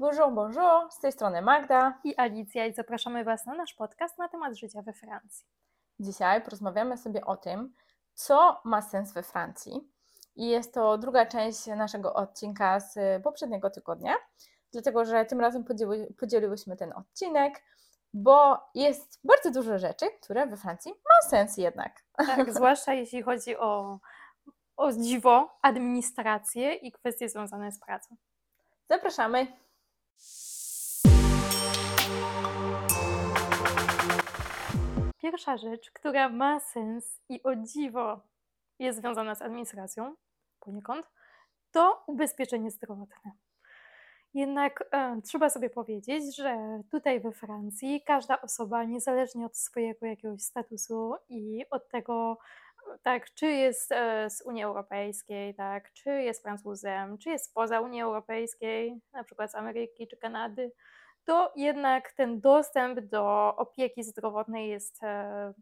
Bonjour, bonjour, z tej strony Magda i Alicja i zapraszamy Was na nasz podcast na temat życia we Francji. Dzisiaj porozmawiamy sobie o tym, co ma sens we Francji. I jest to druga część naszego odcinka z poprzedniego tygodnia, dlatego że tym razem podzieli, podzieliłyśmy ten odcinek, bo jest bardzo dużo rzeczy, które we Francji ma sens jednak. Tak, zwłaszcza jeśli chodzi o, o dziwo, administrację i kwestie związane z pracą. Zapraszamy. Pierwsza rzecz, która ma sens i o dziwo jest związana z administracją, poniekąd, to ubezpieczenie zdrowotne. Jednak e, trzeba sobie powiedzieć, że tutaj we Francji każda osoba, niezależnie od swojego jakiegoś statusu i od tego, tak, czy jest e, z Unii Europejskiej, tak, czy jest Francuzem, czy jest spoza Unii Europejskiej, na przykład z Ameryki czy Kanady, to jednak ten dostęp do opieki zdrowotnej jest e,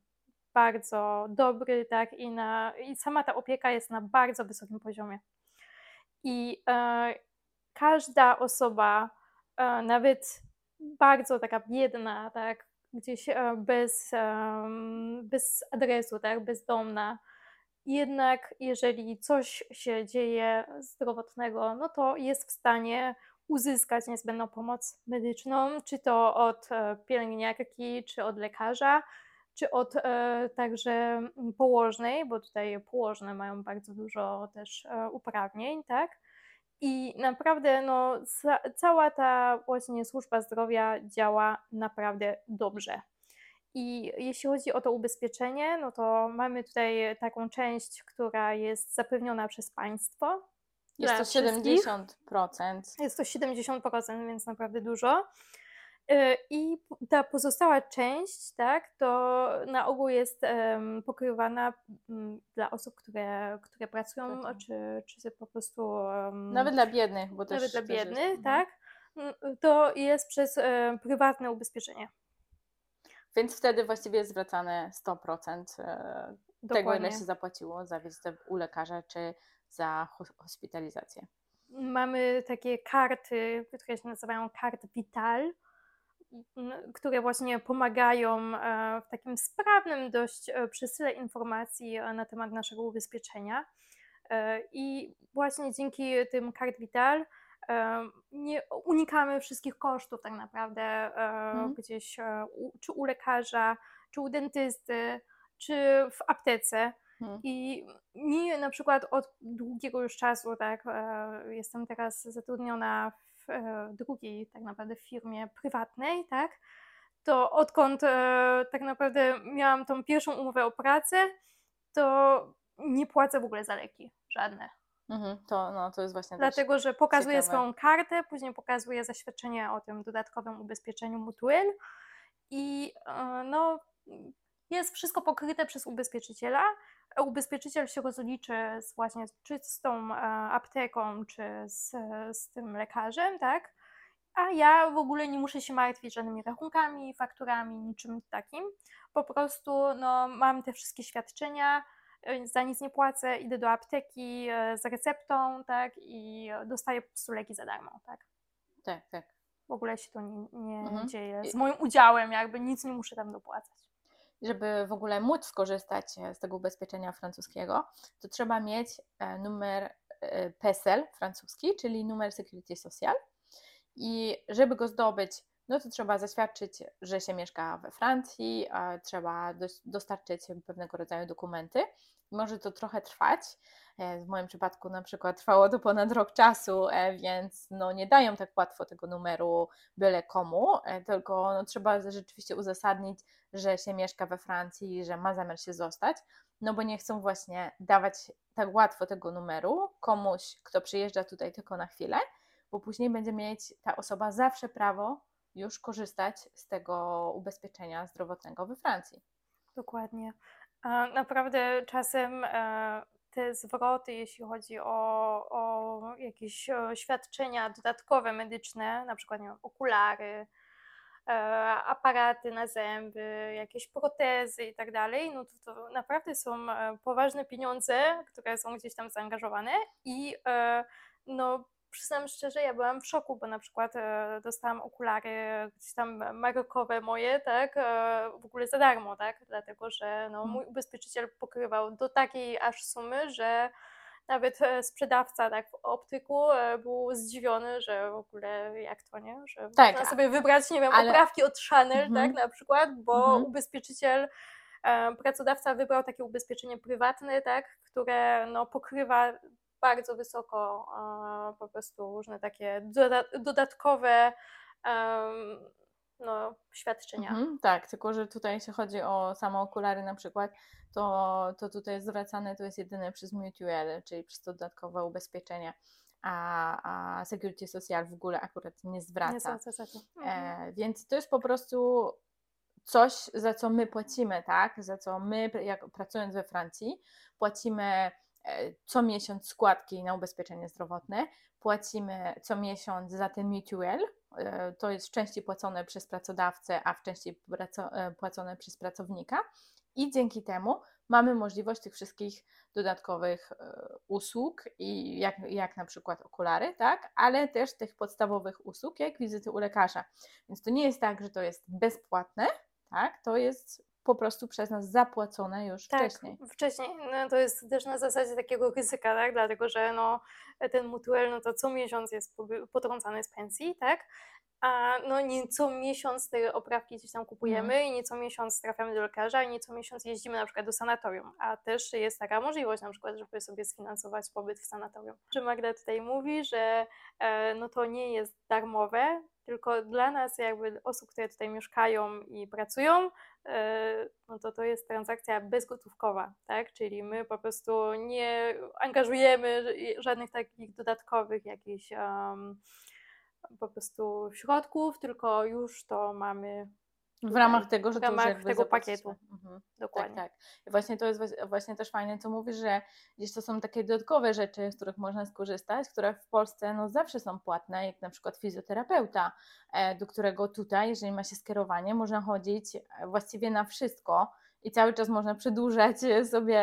bardzo dobry, tak, i, na, i sama ta opieka jest na bardzo wysokim poziomie. I e, każda osoba, e, nawet bardzo taka biedna, tak, gdzieś e, bez, bez adresu, tak, bezdomna, jednak jeżeli coś się dzieje zdrowotnego, no to jest w stanie uzyskać niezbędną pomoc medyczną, czy to od e, pielęgniarki, czy od lekarza, czy od e, także położnej, bo tutaj położne mają bardzo dużo też uprawnień, tak? I naprawdę no, ca cała ta właśnie służba zdrowia działa naprawdę dobrze. I jeśli chodzi o to ubezpieczenie, no to mamy tutaj taką część, która jest zapewniona przez państwo, jest to 70%. Jest to 70%, więc naprawdę dużo. Y, I ta pozostała część, tak, to na ogół jest um, pokrywana um, dla osób, które, które pracują, czy, czy po prostu. Um, nawet dla biednych, bo też. Nawet dla biednych, jest, mhm. tak. To jest przez prywatne ubezpieczenie. Więc wtedy właściwie jest zwracane 100% e, tego, ile się zapłaciło za wizytę u lekarza, czy za hospitalizację. Mamy takie karty, które się nazywają kart Vital, które właśnie pomagają e, w takim sprawnym dość e, przesyle informacji e, na temat naszego ubezpieczenia. I właśnie dzięki tym kart Vital nie unikamy wszystkich kosztów tak naprawdę hmm. gdzieś czy u lekarza, czy u dentysty, czy w aptece. Hmm. I mi na przykład od długiego już czasu, tak, jestem teraz zatrudniona drugiej tak naprawdę firmie prywatnej, tak, to odkąd e, tak naprawdę miałam tą pierwszą umowę o pracę, to nie płacę w ogóle za leki, żadne. Mhm, to, no, to jest właśnie Dlatego, że pokazuję ciekawe. swoją kartę, później pokazuję zaświadczenie o tym dodatkowym ubezpieczeniu Mutuel i no, jest wszystko pokryte przez ubezpieczyciela, ubezpieczyciel się rozliczy z właśnie czy z tą e, apteką, czy z, z tym lekarzem, tak? A ja w ogóle nie muszę się martwić żadnymi rachunkami, fakturami, niczym takim. Po prostu no, mam te wszystkie świadczenia, e, za nic nie płacę, idę do apteki e, z receptą, tak? I dostaję po prostu leki za darmo, tak? Tak, tak. W ogóle się to nie, nie mhm. dzieje. Z moim udziałem jakby nic nie muszę tam dopłacać żeby w ogóle móc skorzystać e, z tego ubezpieczenia francuskiego, to trzeba mieć e, numer e, PESEL francuski, czyli numer Security Social. I żeby go zdobyć, no to trzeba zaświadczyć, że się mieszka we Francji, trzeba dostarczyć pewnego rodzaju dokumenty. Może to trochę trwać. W moim przypadku na przykład trwało to ponad rok czasu, więc no nie dają tak łatwo tego numeru byle komu, tylko no trzeba rzeczywiście uzasadnić, że się mieszka we Francji, że ma zamiar się zostać, no bo nie chcą właśnie dawać tak łatwo tego numeru komuś, kto przyjeżdża tutaj tylko na chwilę, bo później będzie mieć ta osoba zawsze prawo już korzystać z tego ubezpieczenia zdrowotnego we Francji. Dokładnie. Naprawdę czasem e, te zwroty, jeśli chodzi o, o jakieś świadczenia dodatkowe medyczne, na przykład wiem, okulary, E, aparaty na zęby, jakieś protezy i tak dalej, no to, to naprawdę są e, poważne pieniądze, które są gdzieś tam zaangażowane i e, no przyznam szczerze, ja byłam w szoku, bo na przykład e, dostałam okulary gdzieś tam markowe moje, tak, e, w ogóle za darmo, tak, dlatego że no, mój ubezpieczyciel pokrywał do takiej aż sumy, że nawet e, sprzedawca tak w optyku e, był zdziwiony, że w ogóle jak to, nie? Że Tak, można a- sobie wybrać, nie wiem, ale- oprawki od Chanel, Mhm. tak, na przykład, bo Mhm. ubezpieczyciel, e, pracodawca wybrał takie ubezpieczenie prywatne, tak, które no, pokrywa bardzo wysoko e, po prostu różne takie doda dodatkowe no, świadczenia. Mhm, tak, tylko że tutaj jeśli chodzi o same okulary na przykład, to, to tutaj jest zwracane to jest jedyne przez Mutual, czyli przez to dodatkowe ubezpieczenie, a, a Security Social w ogóle akurat nie zwraca. Nie zwraca za to. Mhm. E, więc to jest po prostu coś, za co my płacimy, tak? Za co my, jak pracując we Francji, płacimy e, co miesiąc składki na ubezpieczenie zdrowotne, płacimy co miesiąc za ten mutual, e, to jest w części płacone przez pracodawcę, a w części e, płacone przez pracownika. I dzięki temu mamy możliwość tych wszystkich dodatkowych e, usług i jak, jak na przykład okulary, tak, ale też tych podstawowych usług, jak wizyty u lekarza. Więc to nie jest tak, że to jest bezpłatne, tak, to jest po prostu przez nas zapłacone już Tak, wcześniej. wcześniej. No, to jest też na zasadzie takiego ryzyka, tak? Dlatego, że no, ten mutuel, no to co miesiąc jest potrącany z pensji, tak? A no nie co miesiąc te oprawki gdzieś tam kupujemy i nie co miesiąc trafiamy do lekarza i nie co miesiąc jeździmy na przykład do sanatorium, a też jest taka możliwość na przykład, żeby sobie sfinansować pobyt w sanatorium. Że Magda tutaj mówi, że e, no to nie jest darmowe, tylko dla nas jakby osób, które tutaj mieszkają i pracują, e, no to to jest transakcja bezgotówkowa, tak? Czyli my po prostu nie angażujemy żadnych takich dodatkowych jakichś em, po prostu środków, tylko już to mamy W ramach tego, że w ramach tego pakietu. Mhm. dokładnie. Tak, tak. I właśnie to jest właśnie też fajne, co mówisz, że gdzieś to są takie dodatkowe rzeczy, z których można skorzystać, które w Polsce no, zawsze są płatne, jak na przykład fizjoterapeuta, e, do którego tutaj, jeżeli ma się skierowanie, można chodzić e, właściwie na wszystko i cały czas można przedłużać e, sobie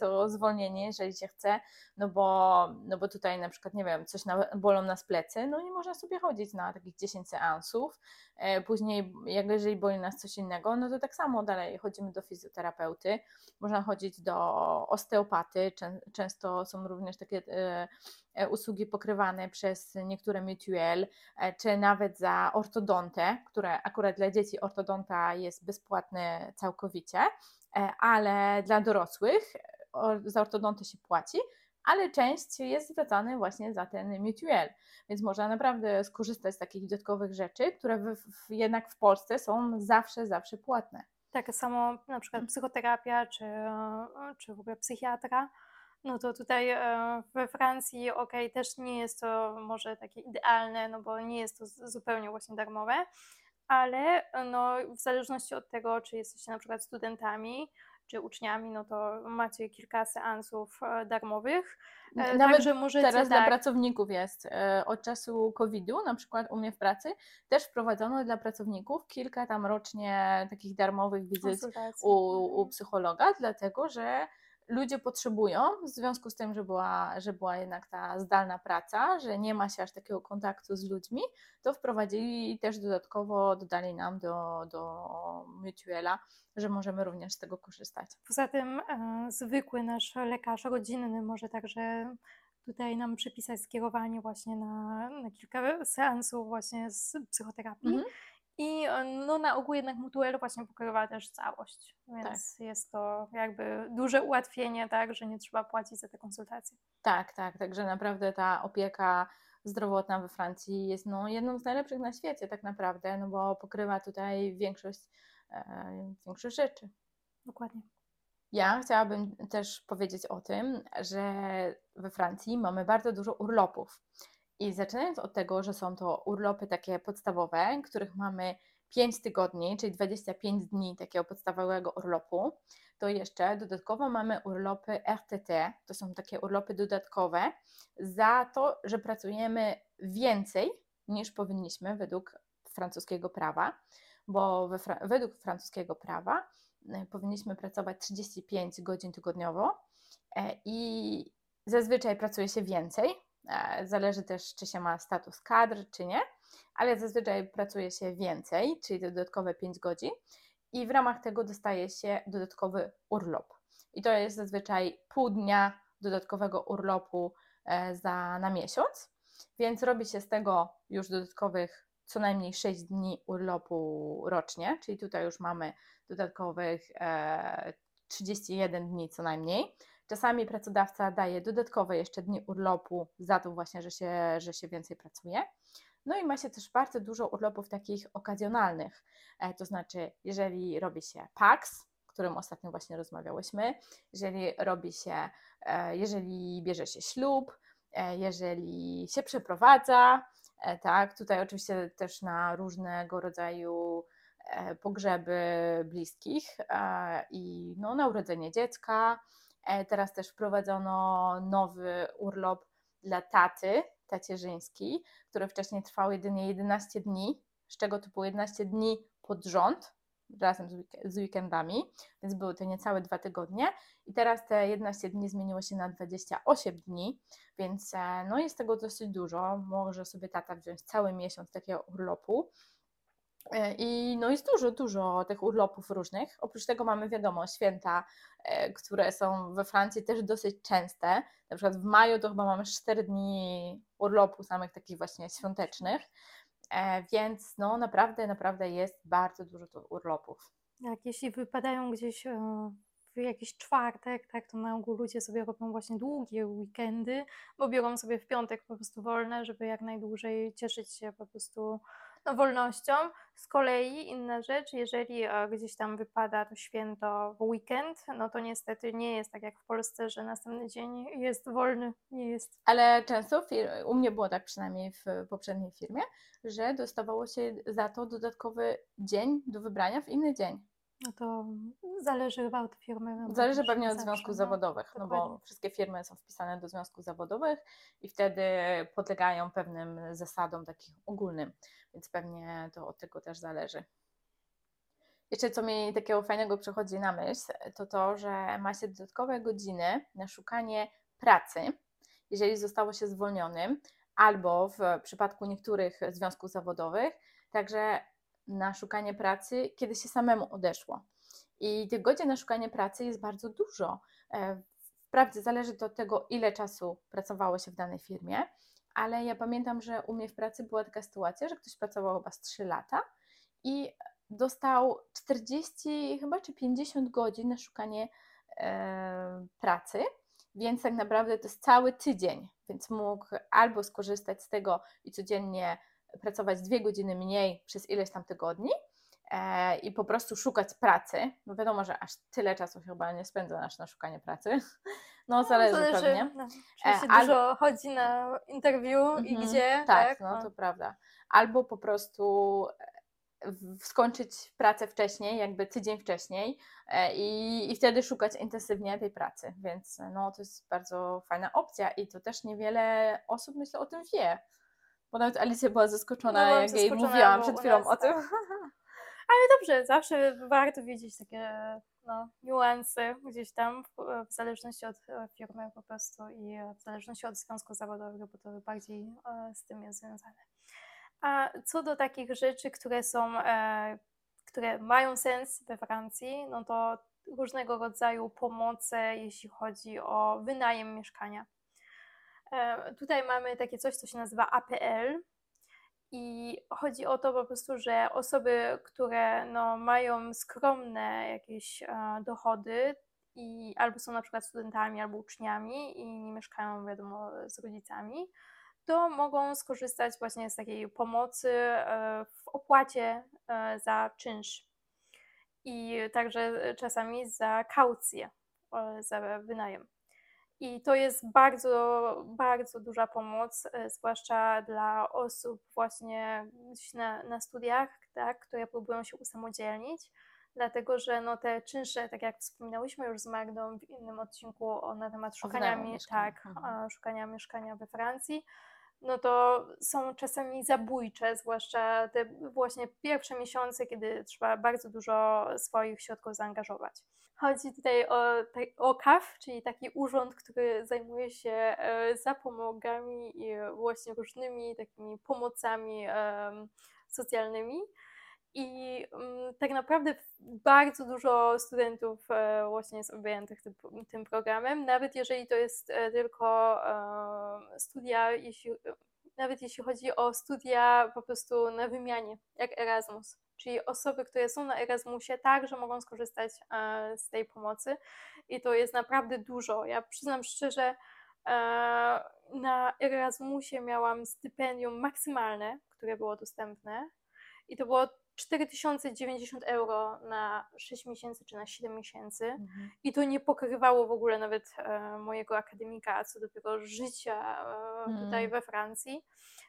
to zwolnienie, jeżeli się chce, no bo, no bo tutaj na przykład, nie wiem, coś na, bolą nas plecy, no i można sobie chodzić na takich 10 seansów, E, Później, jak jeżeli boli nas coś innego, no to tak samo dalej chodzimy do fizjoterapeuty, można chodzić do osteopaty. Czę- Często są również takie e, usługi pokrywane przez niektóre mutuel, e, czy nawet za ortodontę, które akurat dla dzieci ortodonta jest bezpłatny całkowicie, e, ale dla dorosłych za ortodontę się płaci, ale część jest zwracana właśnie za ten mutuel. Więc można naprawdę skorzystać z takich dodatkowych rzeczy, które w, w, jednak w Polsce są zawsze, zawsze płatne. Tak samo na przykład psychoterapia czy, e, czy w ogóle psychiatra, no to tutaj e, we Francji, okej, też nie jest to może takie idealne, no bo nie jest to zupełnie właśnie darmowe, ale e, no w zależności od tego, czy jesteście na przykład studentami, czy uczniami, no to macie kilka seansów e, darmowych. Nawet Także możecie Teraz dla tak, pracowników jest. Od czasu COVID-u, na przykład u mnie w pracy, też wprowadzono dla pracowników kilka tam rocznie takich darmowych wizyt u, u Mhm. psychologa, dlatego że ludzie potrzebują, w związku z tym, że była, że była jednak ta zdalna praca, że nie ma się aż takiego kontaktu z ludźmi, to wprowadzili i też dodatkowo dodali nam do, do Mutuela, że możemy również z tego korzystać. Poza tym e, zwykły nasz lekarz rodzinny może także tutaj nam przypisać skierowanie właśnie na, na kilka seansów właśnie z psychoterapii. Mhm. I no, na ogół jednak Mutuel właśnie pokrywa też całość, Tak. więc jest to jakby duże ułatwienie, tak, że nie trzeba płacić za te konsultacje. Tak, tak, także naprawdę ta opieka zdrowotna we Francji jest no, jedną z najlepszych na świecie tak naprawdę, no bo pokrywa tutaj większość, e, większość rzeczy. Dokładnie. Ja chciałabym też powiedzieć o tym, że we Francji mamy bardzo dużo urlopów. I zaczynając od tego, że są to urlopy takie podstawowe, których mamy 5 tygodni, czyli 25 dni takiego podstawowego urlopu, to jeszcze dodatkowo mamy urlopy RTT, to są takie urlopy dodatkowe, za to, że pracujemy więcej niż powinniśmy według francuskiego prawa, bo według francuskiego prawa e, powinniśmy pracować 35 godzin tygodniowo e, i zazwyczaj pracuje się więcej, zależy też, czy się ma status kadr, czy nie, ale zazwyczaj pracuje się więcej, czyli dodatkowe 5 godzin i w ramach tego dostaje się dodatkowy urlop. I to jest zazwyczaj pół dnia dodatkowego urlopu e, za, na miesiąc, więc robi się z tego już dodatkowych co najmniej 6 dni urlopu rocznie, czyli tutaj już mamy dodatkowych e, 31 dni co najmniej. Czasami pracodawca daje dodatkowe jeszcze dni urlopu za to właśnie, że się, że się więcej pracuje. No i ma się też bardzo dużo urlopów takich okazjonalnych, e, to znaczy jeżeli robi się PAX, o którym ostatnio właśnie rozmawiałyśmy, jeżeli robi się, e, jeżeli bierze się ślub, e, jeżeli się przeprowadza, tak, tutaj oczywiście też na różnego rodzaju pogrzeby bliskich i no, na urodzenie dziecka. Teraz też wprowadzono nowy urlop dla taty, tacierzyński, który wcześniej trwał jedynie 11 dni, z czego to było 11 dni pod rząd, razem z weekendami, więc były to niecałe dwa tygodnie. I teraz te 11 dni zmieniło się na 28 dni, więc e, no jest tego dosyć dużo, może sobie tata wziąć cały miesiąc takiego urlopu, E, I no jest dużo, dużo tych urlopów różnych. Oprócz tego mamy, wiadomo, święta, e, które są we Francji też dosyć częste. Na przykład w maju to chyba mamy 4 dni urlopu samych takich właśnie świątecznych. E, więc no naprawdę, naprawdę jest bardzo dużo tych urlopów. Jak jeśli wypadają gdzieś w jakiś czwartek, tak, to na ogół ludzie sobie robią właśnie długie weekendy, bo biorą sobie w piątek po prostu wolne, żeby jak najdłużej cieszyć się po prostu no, wolnością. Z kolei inna rzecz, jeżeli e, gdzieś tam wypada to święto w weekend, no to niestety nie jest tak jak w Polsce, że następny dzień jest wolny, nie jest. Ale często, u mnie było tak przynajmniej w poprzedniej firmie, że dostawało się za to dodatkowy dzień do wybrania w inny dzień. No to zależy chyba od firmy. No zależy pewnie od związków no, zawodowych, no bo wszystkie firmy są wpisane do związków zawodowych i wtedy podlegają pewnym zasadom takich ogólnym, więc pewnie to od tego też zależy. Jeszcze co mi takiego fajnego przychodzi na myśl, to to, że ma się dodatkowe godziny na szukanie pracy, jeżeli zostało się zwolnionym, albo w przypadku niektórych związków zawodowych, także na szukanie pracy, kiedy się samemu odeszło. I tych godzin na szukanie pracy jest bardzo dużo. E, wprawdzie zależy to od tego, ile czasu pracowało się w danej firmie, ale ja pamiętam, że u mnie w pracy była taka sytuacja, że ktoś pracował chyba z 3 lata i dostał 40 chyba czy 50 godzin na szukanie e, pracy, więc tak naprawdę to jest cały tydzień, więc mógł albo skorzystać z tego i codziennie pracować dwie godziny mniej przez ileś tam tygodni e, i po prostu szukać pracy. No wiadomo, że aż tyle czasu chyba nie spędza nasz na szukanie pracy. No, no zależy, zależy pewnie. No, e, dużo chodzi na interview i mhm, gdzie. Tak, tak? No, no to prawda. Albo po prostu e, skończyć pracę wcześniej, jakby tydzień wcześniej i, i wtedy szukać intensywnie tej pracy, więc no to jest bardzo fajna opcja i to też niewiele osób myślę o tym wie. Bo nawet Alicja była zaskoczona, no, jak jej mówiłam przed chwilą nas, o tym. Tak. Ale dobrze, zawsze warto wiedzieć takie no, niuanse gdzieś tam, w, w, zależności od e, firmy po prostu i w zależności od związku zawodowego, bo to bardziej e, z tym jest związane. A co do takich rzeczy, które są, e, które mają sens we Francji, no to różnego rodzaju pomoce, jeśli chodzi o wynajem mieszkania. E, tutaj mamy takie coś, co się nazywa APL. I chodzi o to po prostu, że osoby, które no, mają skromne jakieś e, dochody i albo są na przykład studentami, albo uczniami i nie mieszkają, wiadomo, z rodzicami, to mogą skorzystać właśnie z takiej pomocy e, w opłacie za czynsz i także czasami za kaucję, za wynajem. I to jest bardzo, bardzo duża pomoc, e, zwłaszcza dla osób właśnie na, na studiach, tak, które próbują się usamodzielnić, dlatego że no, te czynsze, tak jak wspominałyśmy już z Magdą w innym odcinku o, na temat szukania, mi, tak, mhm. szukania mieszkania we Francji, no to są czasami zabójcze, zwłaszcza te właśnie pierwsze miesiące, kiedy trzeba bardzo dużo swoich środków zaangażować. Chodzi tutaj o, o KAF, czyli taki urząd, który zajmuje się e, zapomogami i właśnie różnymi takimi pomocami socjalnymi. I um, tak naprawdę bardzo dużo studentów e, właśnie jest objętych tym, tym, programem, nawet jeżeli to jest e, tylko e, studia, jeśli, nawet jeśli chodzi o studia po prostu na wymianie, jak Erasmus. Czyli osoby, które są na Erasmusie, także mogą skorzystać z tej pomocy i to jest naprawdę dużo. Ja przyznam szczerze, na Erasmusie miałam stypendium maksymalne, które było dostępne i to było 4090 euro na 6 miesięcy czy na 7 miesięcy mhm. i to nie pokrywało w ogóle nawet e, mojego akademika, co dopiero życia e, tutaj mhm. we Francji.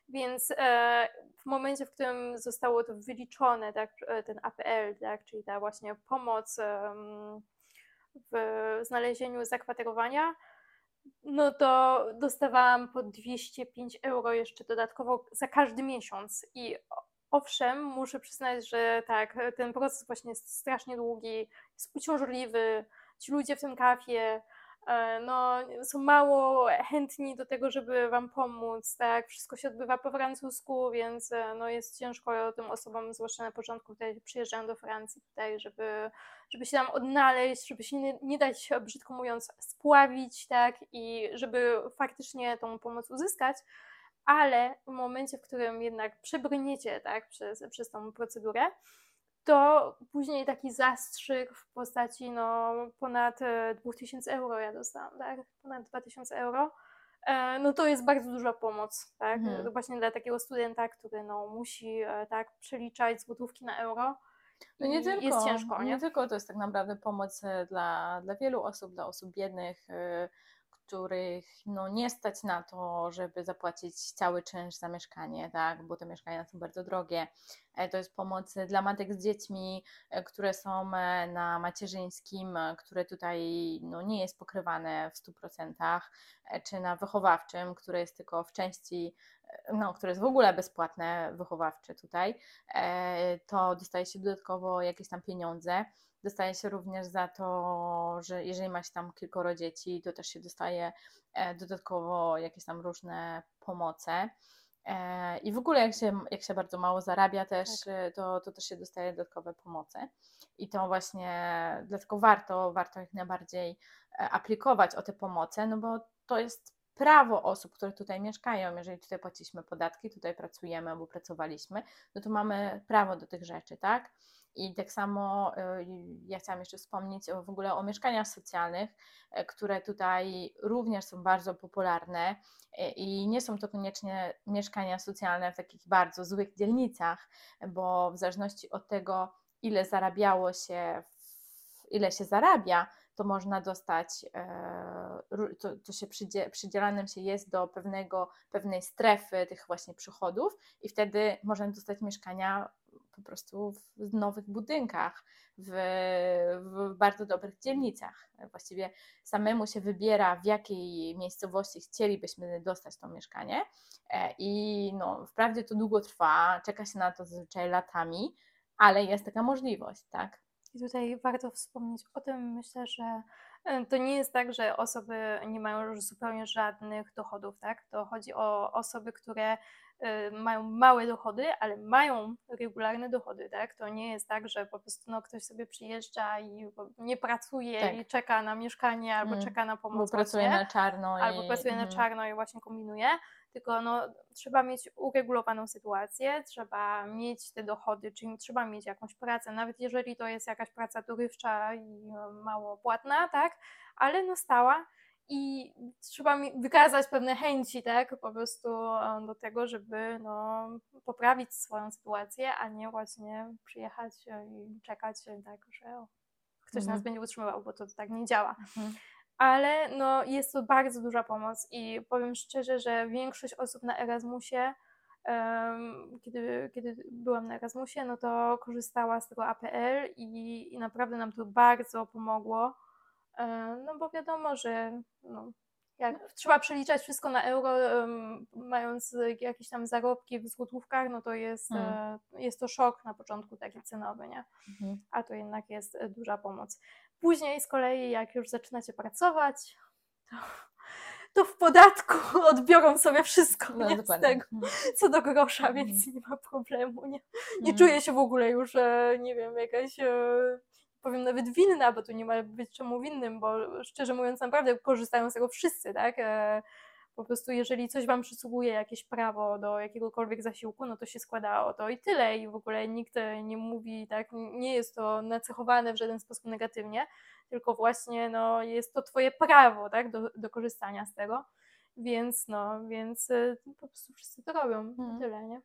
Więc e, w momencie, w którym zostało to wyliczone, tak, e, ten APL, tak, czyli ta właśnie pomoc w znalezieniu zakwaterowania, no to dostawałam po 205 euro jeszcze dodatkowo za każdy miesiąc i Owszem, muszę przyznać, że tak, ten proces właśnie jest strasznie długi, jest uciążliwy. Ci ludzie w tym kafie e, no, są mało chętni do tego, żeby Wam pomóc. Tak? Wszystko się odbywa po francusku, więc e, no, jest ciężko tym osobom, zwłaszcza na początku, które przyjeżdżają do Francji tutaj, żeby, żeby się tam odnaleźć, żeby się nie, nie dać, brzydko mówiąc, spławić tak? i żeby faktycznie tą pomoc uzyskać ale w momencie, w którym jednak przebrniecie tak, przez, przez tą procedurę, to później taki zastrzyk w postaci no, ponad 2000 e, euro ja dostałam, tak? Ponad 2000 euro. E, no to jest bardzo duża pomoc, tak? Mhm. Właśnie dla takiego studenta, który no, musi e, tak przeliczać złotówki na euro. No nie tylko, jest ciężko, nie? nie tylko to jest tak naprawdę pomoc dla, dla wielu osób, dla osób biednych, których no, nie stać na to, żeby zapłacić cały czynsz za mieszkanie, tak, bo te mieszkania są bardzo drogie. E, to jest pomoc dla matek z dziećmi, e, które są e, na macierzyńskim, które tutaj no, nie jest pokrywane w 100%, czy na wychowawczym, które jest tylko w części no, które jest w ogóle bezpłatne, wychowawcze tutaj, to dostaje się dodatkowo jakieś tam pieniądze. Dostaje się również za to, że jeżeli ma się tam kilkoro dzieci, to też się dostaje e, dodatkowo jakieś tam różne pomoce. E, I w ogóle jak się, jak się bardzo mało zarabia też, tak. E, to, to też się dostaje dodatkowe pomoce. I to właśnie dlatego warto, warto jak najbardziej aplikować o te pomoce, no bo to jest prawo osób, które tutaj mieszkają. Jeżeli tutaj płaciliśmy podatki, tutaj pracujemy albo pracowaliśmy, no to mamy prawo do tych rzeczy, tak? I tak samo y, ja chciałam jeszcze wspomnieć w ogóle o mieszkaniach socjalnych, e, które tutaj również są bardzo popularne e, i nie są to koniecznie mieszkania socjalne w takich bardzo złych dzielnicach, bo w zależności od tego, ile zarabiało się, ile się zarabia, to można dostać, e, to, to się przydzielanym się jest do pewnego, pewnej strefy tych właśnie przychodów i wtedy można dostać mieszkania po prostu w nowych budynkach, w, w, bardzo dobrych dzielnicach. Właściwie samemu się wybiera, w jakiej miejscowości chcielibyśmy dostać to mieszkanie. E, I no, wprawdzie to długo trwa, czeka się na to zazwyczaj latami, ale jest taka możliwość, tak? I tutaj warto wspomnieć o tym, myślę, że e, to nie jest tak, że osoby nie mają już zupełnie żadnych dochodów, tak? To chodzi o osoby, które Y, mają małe dochody, ale mają regularne dochody, tak? To nie jest tak, że po prostu no, ktoś sobie przyjeżdża i nie pracuje tak. i czeka na mieszkanie albo mm. czeka na pomoc. Albo pracuje na czarno. Albo i... pracuje mm. na czarno i właśnie kombinuje. Tylko no, trzeba mieć uregulowaną sytuację, trzeba mieć te dochody, czyli trzeba mieć jakąś pracę, nawet jeżeli to jest jakaś praca dorywcza i no, mało płatna, tak? Ale no stała i trzeba mi wykazać pewne chęci, tak, po prostu e, do tego, żeby no, poprawić swoją sytuację, a nie właśnie przyjechać i czekać, tak, że ktoś mhm. nas będzie utrzymywał, bo to tak nie działa. Mhm. Ale no, jest to bardzo duża pomoc i powiem szczerze, że większość osób na Erasmusie, um, kiedy, kiedy byłam na Erasmusie, no to korzystała z tego APL i, i naprawdę nam to bardzo pomogło E, no bo wiadomo, że no, jak trzeba przeliczać wszystko na euro, um, mając jakieś tam zarobki w złotówkach, no to jest, hmm. e, jest to szok na początku taki cenowy, nie? Mhm. A to jednak jest duża pomoc. Później z kolei, jak już zaczynacie pracować, to, to w podatku odbiorą sobie wszystko no, nie, z tego, mhm. co do grosza, więc mhm. nie ma problemu. Nie, nie mhm. czuję się w ogóle już, nie wiem, jakaś e, powiem nawet winna, bo tu nie ma być czemu winnym, bo szczerze mówiąc naprawdę korzystają z tego wszyscy, tak? E, po prostu jeżeli coś Wam przysługuje, jakieś prawo do jakiegokolwiek zasiłku, no to się składa o to i tyle i w ogóle nikt nie mówi, tak, nie jest to nacechowane w żaden sposób negatywnie, tylko właśnie no, jest to Twoje prawo, tak, do, do korzystania z tego, więc no, więc e, po prostu wszyscy to robią, hmm. tyle, nie?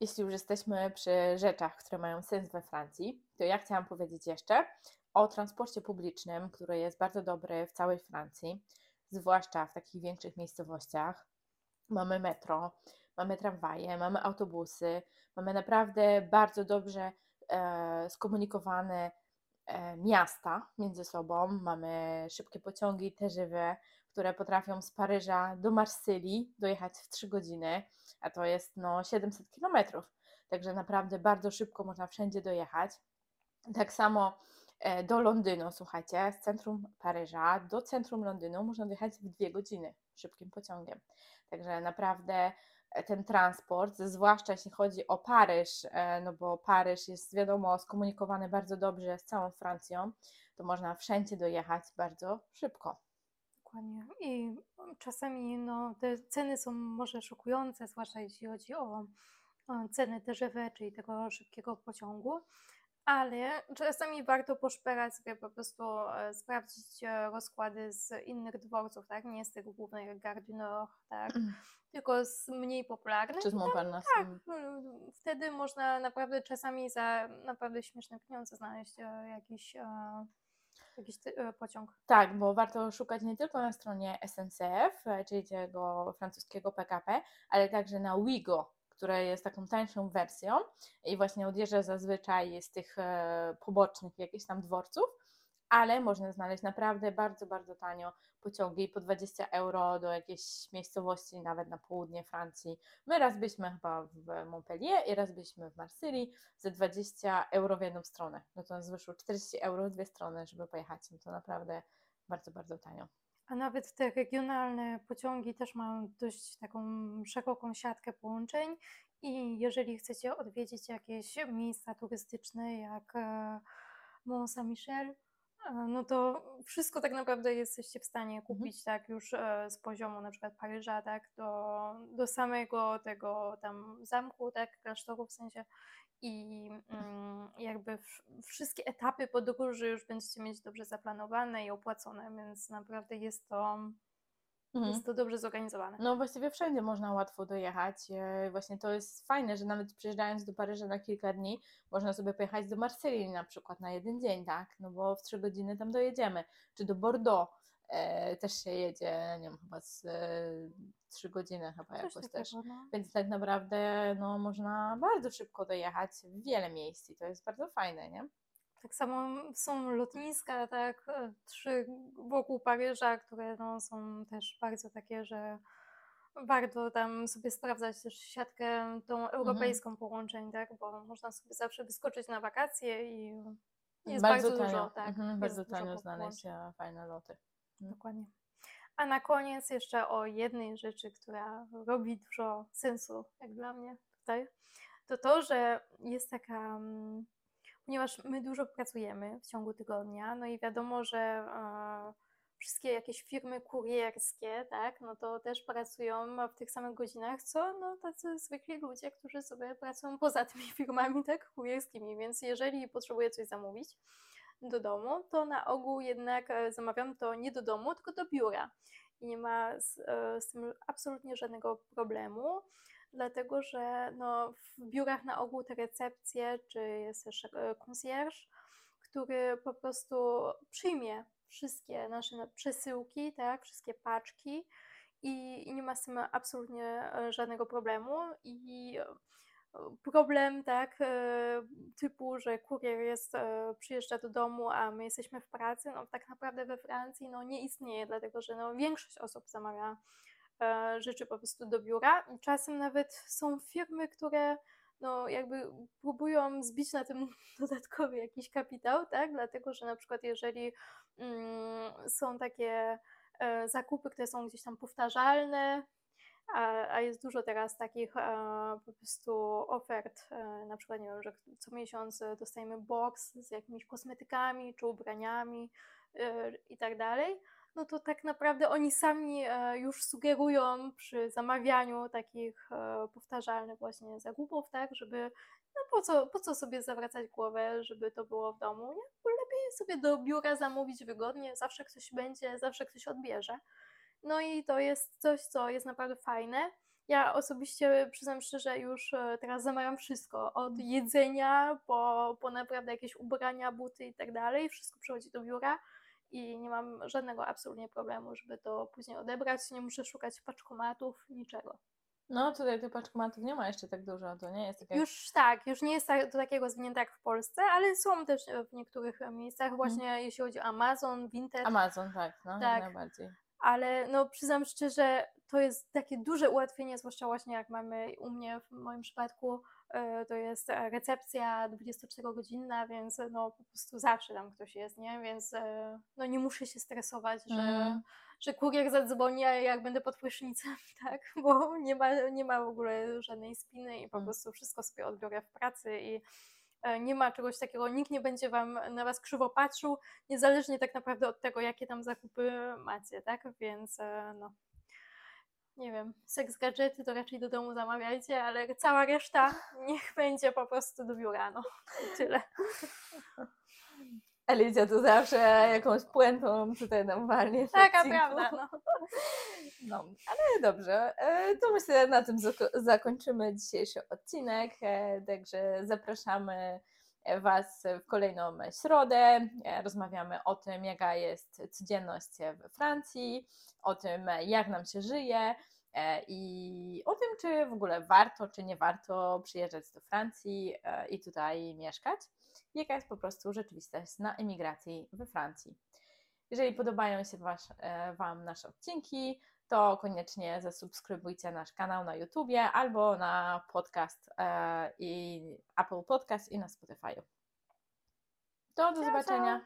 jeśli już jesteśmy przy rzeczach, które mają sens we Francji, to ja chciałam powiedzieć jeszcze o transporcie publicznym, który jest bardzo dobry w całej Francji, zwłaszcza w takich większych miejscowościach. Mamy metro, mamy tramwaje, mamy autobusy, mamy naprawdę bardzo dobrze e, skomunikowane e, miasta między sobą. Mamy szybkie pociągi, te żywe, które potrafią z Paryża do Marsylii dojechać w 3 godziny, a to jest no 700 kilometrów. Także naprawdę bardzo szybko można wszędzie dojechać. Tak samo do Londynu, słuchajcie, z centrum Paryża do centrum Londynu można dojechać w dwie godziny szybkim pociągiem. Także naprawdę e, ten transport, zwłaszcza jeśli chodzi o Paryż, e, no bo Paryż jest wiadomo skomunikowany bardzo dobrze z całą Francją, to można wszędzie dojechać bardzo szybko. Dokładnie. I czasami no, te ceny są może szokujące, zwłaszcza jeśli chodzi o, o ceny TGV, czyli tego szybkiego pociągu, ale czasami warto poszperać sobie po prostu, e, sprawdzić e, rozkłady z innych dworców, tak? Nie z tych głównych du Nord, tak? Mm. Tylko z mniej popularnych. Czy z Montparnasse. Tak, wtedy można naprawdę czasami za naprawdę śmieszne pieniądze znaleźć e, jakiś jakiś pociąg. Tak, bo warto szukać nie tylko na stronie SNCF, czyli tego francuskiego PKP, ale także na Wigo, które jest taką tańszą wersją i właśnie odjeżdża zazwyczaj z tych e, pobocznych jakichś tam dworców ale można znaleźć naprawdę bardzo, bardzo tanio pociągi po 20 euro do jakiejś miejscowości, nawet na południe Francji. My raz byliśmy chyba w Montpellier i raz byliśmy w Marsylii za 20 euro w jedną stronę. No to nas wyszło 40 euro w dwie strony, żeby pojechać. No to naprawdę bardzo, bardzo tanio. A nawet te regionalne pociągi też mają dość taką szeroką siatkę połączeń i jeżeli chcecie odwiedzić jakieś miejsca turystyczne jak e, Mont Saint-Michel, no to wszystko tak naprawdę jesteście w stanie mhm. kupić tak już e, z poziomu na przykład Paryża, tak, do, do samego tego tam zamku, tak, klasztoru w sensie i mm, jakby wszystkie etapy podróży już będziecie mieć dobrze zaplanowane i opłacone, więc naprawdę jest to Mhm. Jest to dobrze zorganizowane. No właściwie wszędzie można łatwo dojechać. E, właśnie to jest fajne, że nawet przyjeżdżając do Paryża na kilka dni, można sobie pojechać do Marsylii na przykład na jeden dzień, tak? No bo w trzy godziny tam dojedziemy. Czy do Bordeaux e, też się jedzie, nie wiem, chyba z e, trzy godziny chyba Coś jakoś też. No. Więc tak naprawdę no, można bardzo szybko dojechać w wiele miejsc i to jest bardzo fajne, nie? Tak samo są lotniska, tak, e, trzy wokół Paryża, które no, są też bardzo takie, że warto tam sobie sprawdzać też siatkę tą mhm. europejską mhm. połączeń, tak, bo można sobie zawsze wyskoczyć na wakacje i jest bardzo, bardzo dużo, tak. Mhm, bardzo tanio znaleźć e, fajne loty. Mhm. Dokładnie. A na koniec jeszcze o jednej rzeczy, która robi dużo sensu, jak dla mnie tutaj, to to, że jest taka mm, ponieważ my dużo pracujemy w ciągu tygodnia, no i wiadomo, że wszystkie jakieś firmy kurierskie, tak, no to też pracują w tych samych godzinach, co no tacy zwykli ludzie, którzy sobie pracują poza tymi firmami, tak, kurierskimi, więc jeżeli potrzebuję coś zamówić do domu, to na ogół jednak e, zamawiam to nie do domu, tylko do biura. I nie ma z, e, z tym absolutnie żadnego problemu dlatego że no, w biurach na ogół te recepcje, czy jest też e, concierge, który po prostu przyjmie wszystkie nasze przesyłki, tak, wszystkie paczki i, i nie ma z tym absolutnie e, żadnego problemu. I problem, tak, e, typu, że kurier jest, e, przyjeżdża do domu, a my jesteśmy w pracy, no tak naprawdę we Francji no, nie istnieje, dlatego że no, większość osób zamawia e, rzeczy po prostu do biura. Czasem nawet są firmy, które no, jakby próbują zbić na tym dodatkowy jakiś kapitał, tak, dlatego że na przykład jeżeli mm, są takie zakupy, które są gdzieś tam powtarzalne, a, a jest dużo teraz takich e, po prostu ofert, e, na przykład nie wiem, że co miesiąc dostajemy box z jakimiś kosmetykami czy ubraniami e, i tak dalej, no to tak naprawdę oni sami e, już sugerują przy zamawianiu takich e, powtarzalnych właśnie zakupów, tak, żeby no po co, po co sobie zawracać głowę, żeby to było w domu, nie? Lepiej sobie do biura zamówić wygodnie, zawsze ktoś będzie, zawsze ktoś odbierze. No i to jest coś, co jest naprawdę fajne. Ja osobiście przyznam szczerze, już e, teraz zamawiam wszystko. Od jedzenia po, po naprawdę jakieś ubrania, buty i tak dalej. Wszystko przychodzi do biura i nie mam żadnego absolutnie problemu, żeby to później odebrać. Nie muszę szukać paczkomatów, niczego. No tutaj tych paczkomatów nie ma jeszcze tak dużo, to nie jest takie... Już tak, już nie jest tak, do takiego zwinięte jak w Polsce, ale są też w niektórych miejscach, mhm. właśnie hmm. jeśli chodzi o Amazon, Vinted. Amazon, tak, no, tak. najbardziej ale no przyznam szczerze, to jest takie duże ułatwienie, zwłaszcza właśnie jak mamy u mnie w moim przypadku, e, to jest recepcja 24-godzinna, więc no po prostu zawsze tam ktoś jest, nie? Więc e, no nie muszę się stresować, że, mm. że kurier zadzwoni, jak będę pod prysznicem, tak? Bo nie ma, nie ma w ogóle żadnej spiny i po mm. prostu wszystko sobie odbiorę w pracy i E, nie ma czegoś takiego, nikt nie będzie wam na was krzywo patrzył, niezależnie tak naprawdę od tego, jakie tam zakupy macie, tak? Więc e, no. Nie wiem, seks gadżety to raczej do domu zamawiajcie, ale cała reszta niech będzie po prostu do biura, no. Tyle. Alicja tu zawsze jakąś puentą tutaj nam walnie. Taka prawda, no. no. ale dobrze. E, to myślę, na tym zakończymy dzisiejszy odcinek. E, także zapraszamy Was w kolejną środę. E, rozmawiamy o tym, jaka jest codzienność we Francji, o tym, jak nam się żyje i o tym, czy w ogóle warto, czy nie warto przyjeżdżać do Francji i tutaj mieszkać jaka jest po prostu rzeczywistość na emigracji we Francji. Jeżeli podobają się was, e, Wam nasze odcinki, to koniecznie zasubskrybujcie nasz kanał na YouTubie albo na podcast e, i Apple Podcast i na Spotify. To do zobaczenia.